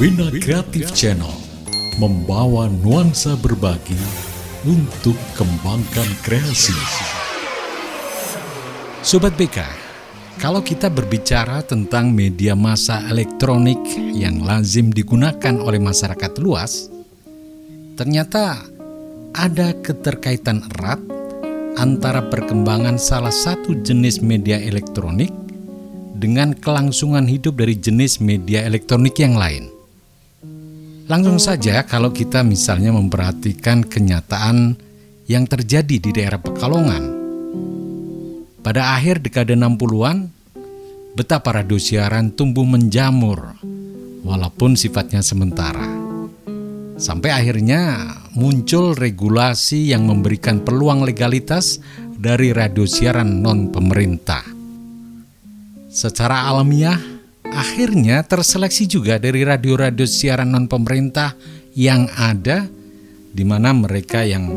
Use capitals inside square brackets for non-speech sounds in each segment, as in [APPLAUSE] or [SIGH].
Bina Kreatif Channel membawa nuansa berbagi untuk kembangkan kreasi. Sobat BK, kalau kita berbicara tentang media massa elektronik yang lazim digunakan oleh masyarakat luas, ternyata ada keterkaitan erat antara perkembangan salah satu jenis media elektronik dengan kelangsungan hidup dari jenis media elektronik yang lain. Langsung saja kalau kita misalnya memperhatikan kenyataan yang terjadi di daerah Pekalongan. Pada akhir dekade 60-an, betapa radio siaran tumbuh menjamur walaupun sifatnya sementara. Sampai akhirnya muncul regulasi yang memberikan peluang legalitas dari radio siaran non pemerintah. Secara alamiah, akhirnya terseleksi juga dari radio-radio siaran non pemerintah yang ada di mana mereka yang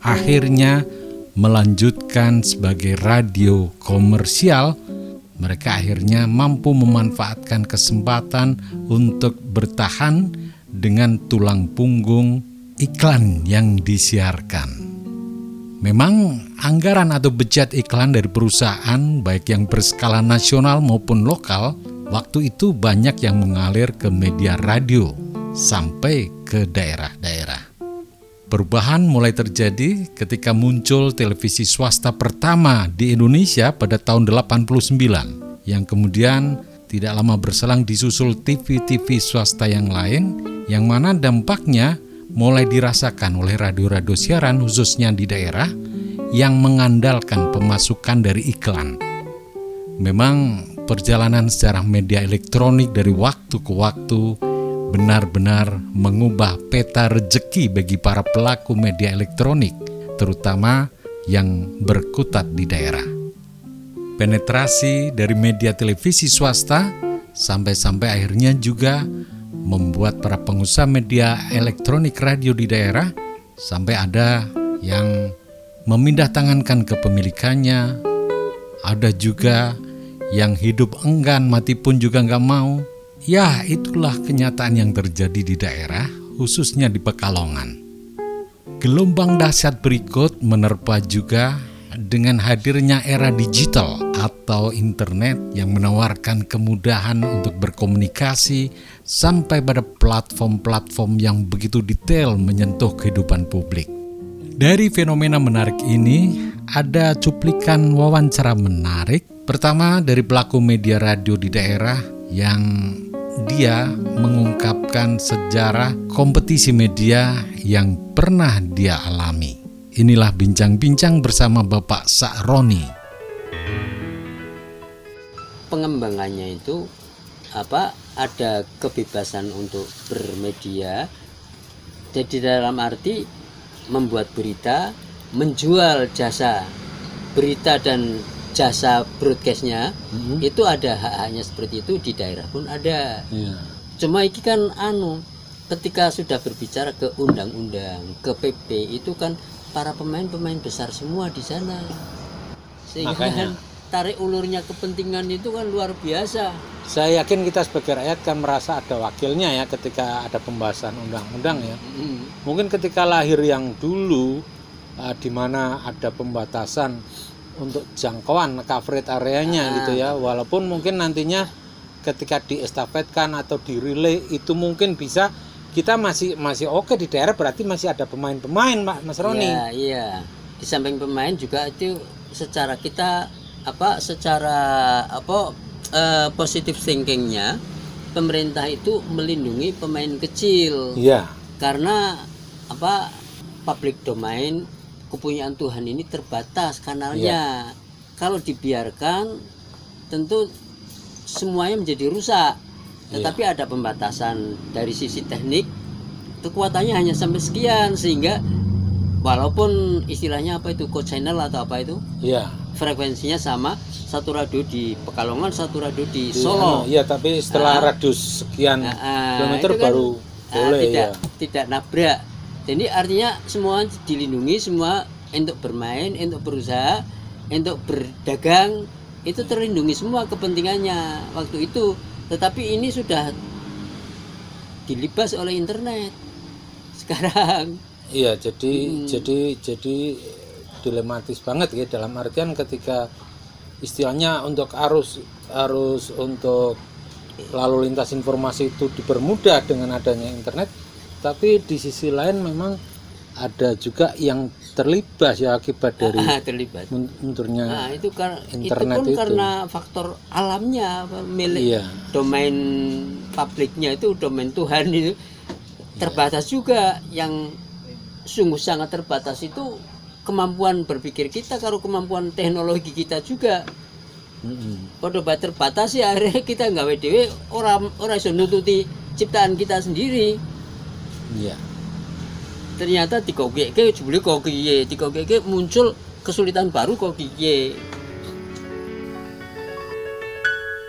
akhirnya melanjutkan sebagai radio komersial, mereka akhirnya mampu memanfaatkan kesempatan untuk bertahan dengan tulang punggung iklan yang disiarkan. Memang anggaran atau budget iklan dari perusahaan baik yang berskala nasional maupun lokal waktu itu banyak yang mengalir ke media radio sampai ke daerah-daerah. Perubahan mulai terjadi ketika muncul televisi swasta pertama di Indonesia pada tahun 89 yang kemudian tidak lama berselang disusul TV-TV swasta yang lain yang mana dampaknya mulai dirasakan oleh radio-radio siaran khususnya di daerah yang mengandalkan pemasukan dari iklan. Memang perjalanan sejarah media elektronik dari waktu ke waktu benar-benar mengubah peta rejeki bagi para pelaku media elektronik, terutama yang berkutat di daerah. Penetrasi dari media televisi swasta sampai-sampai akhirnya juga membuat para pengusaha media elektronik radio di daerah sampai ada yang memindah tangankan kepemilikannya, ada juga yang hidup enggan mati pun juga nggak mau, Ya, itulah kenyataan yang terjadi di daerah, khususnya di Pekalongan. Gelombang dahsyat berikut menerpa juga dengan hadirnya era digital atau internet yang menawarkan kemudahan untuk berkomunikasi sampai pada platform-platform yang begitu detail menyentuh kehidupan publik. Dari fenomena menarik ini, ada cuplikan wawancara menarik. Pertama dari pelaku media radio di daerah yang dia mengungkapkan sejarah kompetisi media yang pernah dia alami. Inilah bincang-bincang bersama Bapak Sakroni. Pengembangannya itu apa? Ada kebebasan untuk bermedia. Jadi dalam arti membuat berita, menjual jasa berita dan jasa broadcastnya mm-hmm. itu ada hak-haknya seperti itu di daerah pun ada yeah. cuma ini kan anu ketika sudah berbicara ke undang-undang ke PP itu kan para pemain-pemain besar semua di sana sehingga Makanya. kan tarik ulurnya kepentingan itu kan luar biasa saya yakin kita sebagai rakyat kan merasa ada wakilnya ya ketika ada pembahasan undang-undang ya mm. mungkin ketika lahir yang dulu uh, di mana ada pembatasan untuk jangkauan coverage areanya ah. gitu ya walaupun mungkin nantinya ketika diestafetkan atau direlay itu mungkin bisa kita masih masih oke di daerah berarti masih ada pemain-pemain Pak Mas Roni. Iya, iya. Di samping pemain juga itu secara kita apa secara apa uh, positive thinkingnya pemerintah itu melindungi pemain kecil. Iya. Karena apa public domain kepunyaan Tuhan ini terbatas kanalnya. Ya. Kalau dibiarkan tentu semuanya menjadi rusak. Tetapi ya. ada pembatasan dari sisi teknik kekuatannya hanya sampai sekian sehingga walaupun istilahnya apa itu code channel atau apa itu ya. frekuensinya sama satu radio di Pekalongan satu radio di Solo iya tapi setelah nah, radius sekian nah, kilometer kan, baru boleh tidak, ya tidak nabrak jadi artinya semua dilindungi semua untuk bermain untuk berusaha untuk berdagang itu terlindungi semua kepentingannya. Waktu itu tetapi ini sudah dilibas oleh internet. [LAUGHS] Sekarang. Iya, jadi Hmm. jadi jadi dilematis banget ya dalam artian ketika istilahnya untuk arus arus untuk lalu lintas informasi itu dipermudah dengan adanya internet, tapi di sisi lain memang ada juga yang terlibat ya akibat [LAUGHS] dari Ah, terlibat. mun- mundurnya Nah, itu kan internet itu pun itu. karena faktor alamnya milik Iya. domain publiknya itu domain Tuhan itu. Terbatas juga yang sungguh sangat terbatas itu kemampuan berpikir kita. Kalau kemampuan teknologi kita juga pada bae terbatas ya. [LAUGHS] Akhirnya kita nggak dhewe orang orang iso nututi ciptaan kita sendiri Iya. ternyata dikogeke jebule kok piye dikogeke muncul kesulitan baru kok piye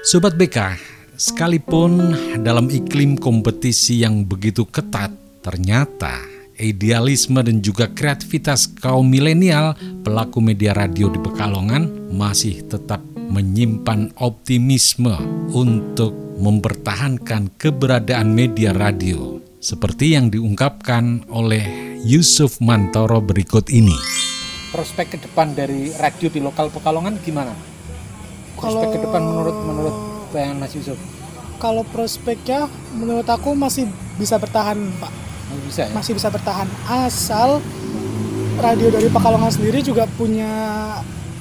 Sobat BK, sekalipun dalam iklim kompetisi yang begitu ketat, ternyata idealisme dan juga kreativitas kaum milenial pelaku media radio di Pekalongan masih tetap menyimpan optimisme untuk mempertahankan keberadaan media radio seperti yang diungkapkan oleh Yusuf Mantoro berikut ini. Prospek ke depan dari radio di lokal Pekalongan gimana? Prospek Kalau- ke depan menurut menurut bayangan Mas Yusuf Kalau prospeknya menurut aku masih bisa bertahan, Pak. Masih bisa ya? Masih bisa bertahan asal radio dari Pekalongan sendiri juga punya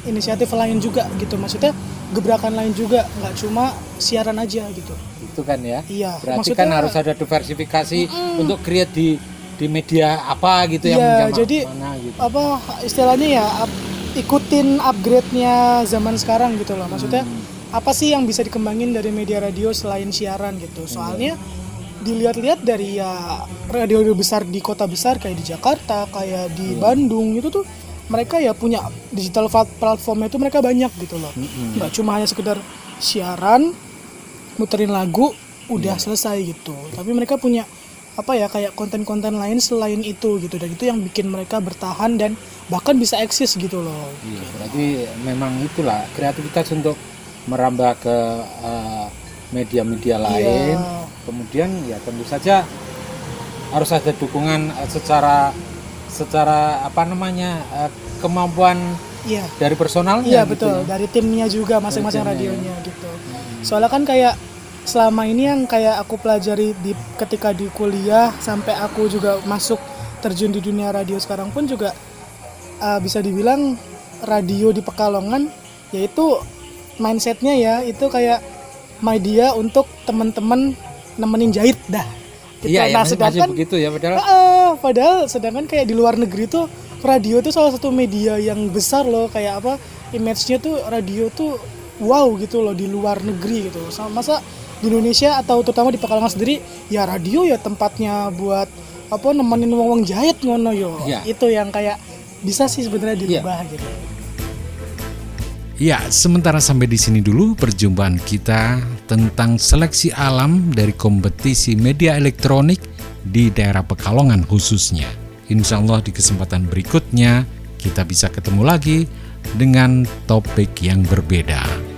inisiatif lain juga gitu. Maksudnya gebrakan lain juga, nggak cuma siaran aja gitu. Itu kan ya. Iya, Berarti maksudnya- kan harus ada diversifikasi untuk create di di media apa gitu yang Iya, menjama- jadi mana gitu. apa istilahnya ya up- ikutin upgrade-nya zaman sekarang gitu loh. Maksudnya apa sih yang bisa dikembangin dari media radio selain siaran gitu. Soalnya dilihat-lihat dari ya radio besar di kota besar kayak di Jakarta, kayak di Bandung itu tuh mereka ya punya digital plat- platformnya itu mereka banyak gitu loh. Nggak cuma hanya sekedar siaran, muterin lagu, udah selesai gitu. Tapi mereka punya apa ya kayak konten-konten lain selain itu gitu dan itu yang bikin mereka bertahan dan bahkan bisa eksis gitu loh. Iya, berarti memang itulah kreativitas untuk merambah ke eh, media-media lain. Iya. Kemudian ya tentu saja harus ada dukungan eh, secara secara apa namanya eh, kemampuan Iya. dari personalnya. Iya gitu betul, ya. dari timnya juga masing-masing radionya gitu. Soalnya kan kayak selama ini yang kayak aku pelajari di ketika di kuliah sampai aku juga masuk terjun di dunia radio sekarang pun juga uh, bisa dibilang radio di Pekalongan yaitu mindsetnya ya itu kayak media untuk teman-teman nemenin jahit dah. Gitu. Iya, ya, nah, sedangkan begitu ya padahal Ah, padahal sedangkan kayak di luar negeri tuh radio itu salah satu media yang besar loh kayak apa image-nya tuh radio tuh wow gitu loh di luar negeri gitu sama masa di Indonesia atau terutama di Pekalongan sendiri ya radio ya tempatnya buat apa nemenin wong jahit ngono yo Iya. itu yang kayak bisa sih sebenarnya dirubah gitu Ya, sementara sampai di sini dulu perjumpaan kita tentang seleksi alam dari kompetisi media elektronik di daerah Pekalongan khususnya. Insya Allah di kesempatan berikutnya kita bisa ketemu lagi dengan topik yang berbeda.